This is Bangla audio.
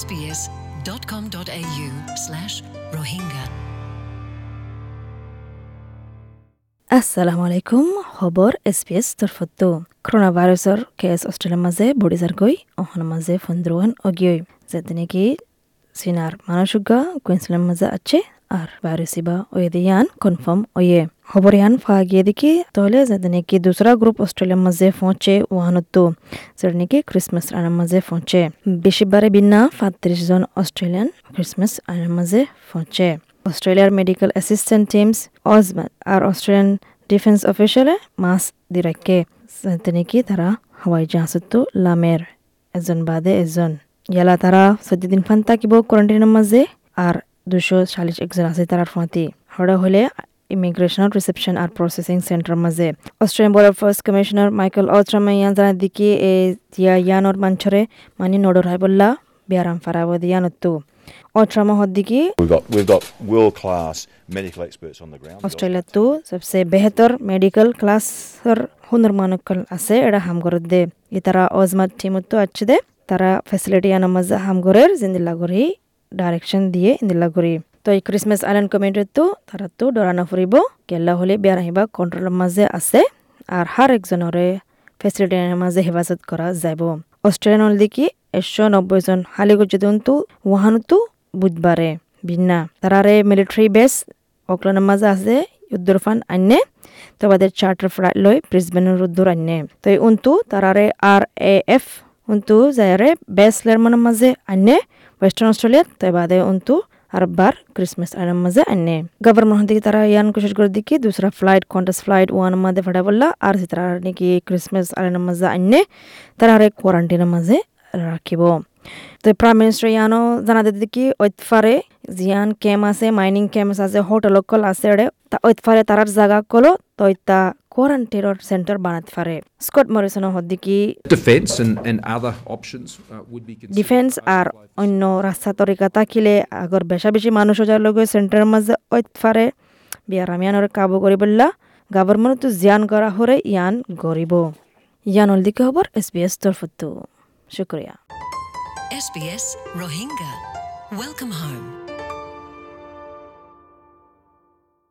sbs.com.au slash rohingya. assalamu alaikum খবৰ এছ পি এছ তৰফতো কৰোণা ভাইৰাছৰ কেছ অষ্ট্ৰেলিয়াৰ মাজে বডি যাৰগৈ অহনৰ মাজে ফন্দ্ৰোহান queensland maze নেকি আর ভাইরাসিবা ওয়েদে ইয়ান কনফার্ম ওয়ে খবর ইয়ান ফাগিয়ে দেখি তাহলে যাতে নাকি দুসরা গ্রুপ অস্ট্রেলিয়ার মাঝে পৌঁছে ওয়াহানতো যেটা নাকি ক্রিসমাস আনার মাঝে পৌঁছে বেশিবারে বিনা পাঁত্রিশ জন অস্ট্রেলিয়ান ক্রিসমাস আনার মাঝে পৌঁছে অস্ট্রেলিয়ার মেডিকেল অ্যাসিস্ট্যান্ট টিমস অজমান আর অস্ট্রেলিয়ান ডিফেন্স অফিসিয়ালে মাস দি রাখে যাতে নাকি তারা হাওয়াই জাহাজতো লামের এজন বাদে এজন ইয়ালা তারা চৈধ্য দিন ফান থাকিব কোয়ারেন্টাইনের মাঝে আর দুশো চাল্লিশ একজন আছে তারার ফাঁতি হরা হলে ইমিগ্রেশন রিসেপশন আর প্রসেসিং সেন্টার মাঝে। Australian border first commissioner Michael অত্রামা ইয়ান জানা দিকে এ দিয়া ইয়ানর মাঞ্চরে মানি নডর হাই বললা বিয়ারাম ফারাব দিয়ানত্তু। অত্রামা হদ্দিকি We've got we've got world class medical experts on the ground. অস্ট্রেলিয়াতো সবসে বেহতর মেডিকেল ক্লাসর হুনর মানকল আছে এটা হামগরত দে। ইতারা অজমাত টিমতো আছে দে তারা ফেসিলিটি আনা মজা হামগরের জিন্দিল্লা গরি ডাইরেকশন দিয়ে ইন্দিল্লা গরি তো এই ক্রিসমাস আইল্যান্ড কমিউনিটিতো তারা তো ডরানা ফুরিব কেল্লা হলে বিয়ার আহিবা কন্ট্রোলের মাঝে আছে, আর হার একজনরে ফেসিলিটি আনার মাঝে হেফাজত করা যাব। অস্ট্রেলিয়ান দিকে একশো নব্বই জন হালিগো যদন্তু ওয়াহানুতো বুধবারে ভিন্না। তারারে মিলিটারি বেস অকল্যান্ডের মাঝে আছে উদ্দুরফান আন্নে তো বাদের চার্টার ফ্লাইট লই ব্রিসবেনের উদ্দুর আন্নে তো এই উন্তু তারারে আর এ এফ উন্তু যায়ারে বেস লেরমানের মাঝে আন্নে ওয়েস্টার্ন অস্ট্রেলিয়া তো বাদে উন্তু আর বার ক্রিসমাস আইনের মাঝে আন্নে গভর্নমেন্ট দিকে তারা ইয়ান কোশিশ করে দিকে দুসরা ফ্লাইট কন্টাস ফ্লাইট ওয়ান মাঝে ফাটা বললা আর তারা নাকি ক্রিসমাস আইনের মাঝে আন্নে তারা কোয়ারেন্টাইনের মাঝে রাখিব তো প্রাইম মিনিস্টার ইয়ানো জানাতে দেখি ঐতফারে জিয়ান ক্যাম্প আছে মাইনিং ক্যাম্পস আছে হোটেল কল আছে তা ঐতফারে তারার জায়গা কলো তৈতা কোয়ারেন্টাইনের সেন্টার বানাতে পারে স্কট মরিসন হদ্দিকি. ডিফেন্স আর অন্য রাস্তা তরিকা থাকিলে আগর বেশা বেশি মানুষ যার লগে সেন্টারের মাঝে ঐতফারে বিয়ার আমিয়ানোর কাবু করি বললা গভর্নমেন্ট তো জিয়ান করা হরে ইয়ান গরিব ইয়ানল দিকে খবর এস বি এস তরফতো শুক্রিয়া SBS Rohingya. Welcome home.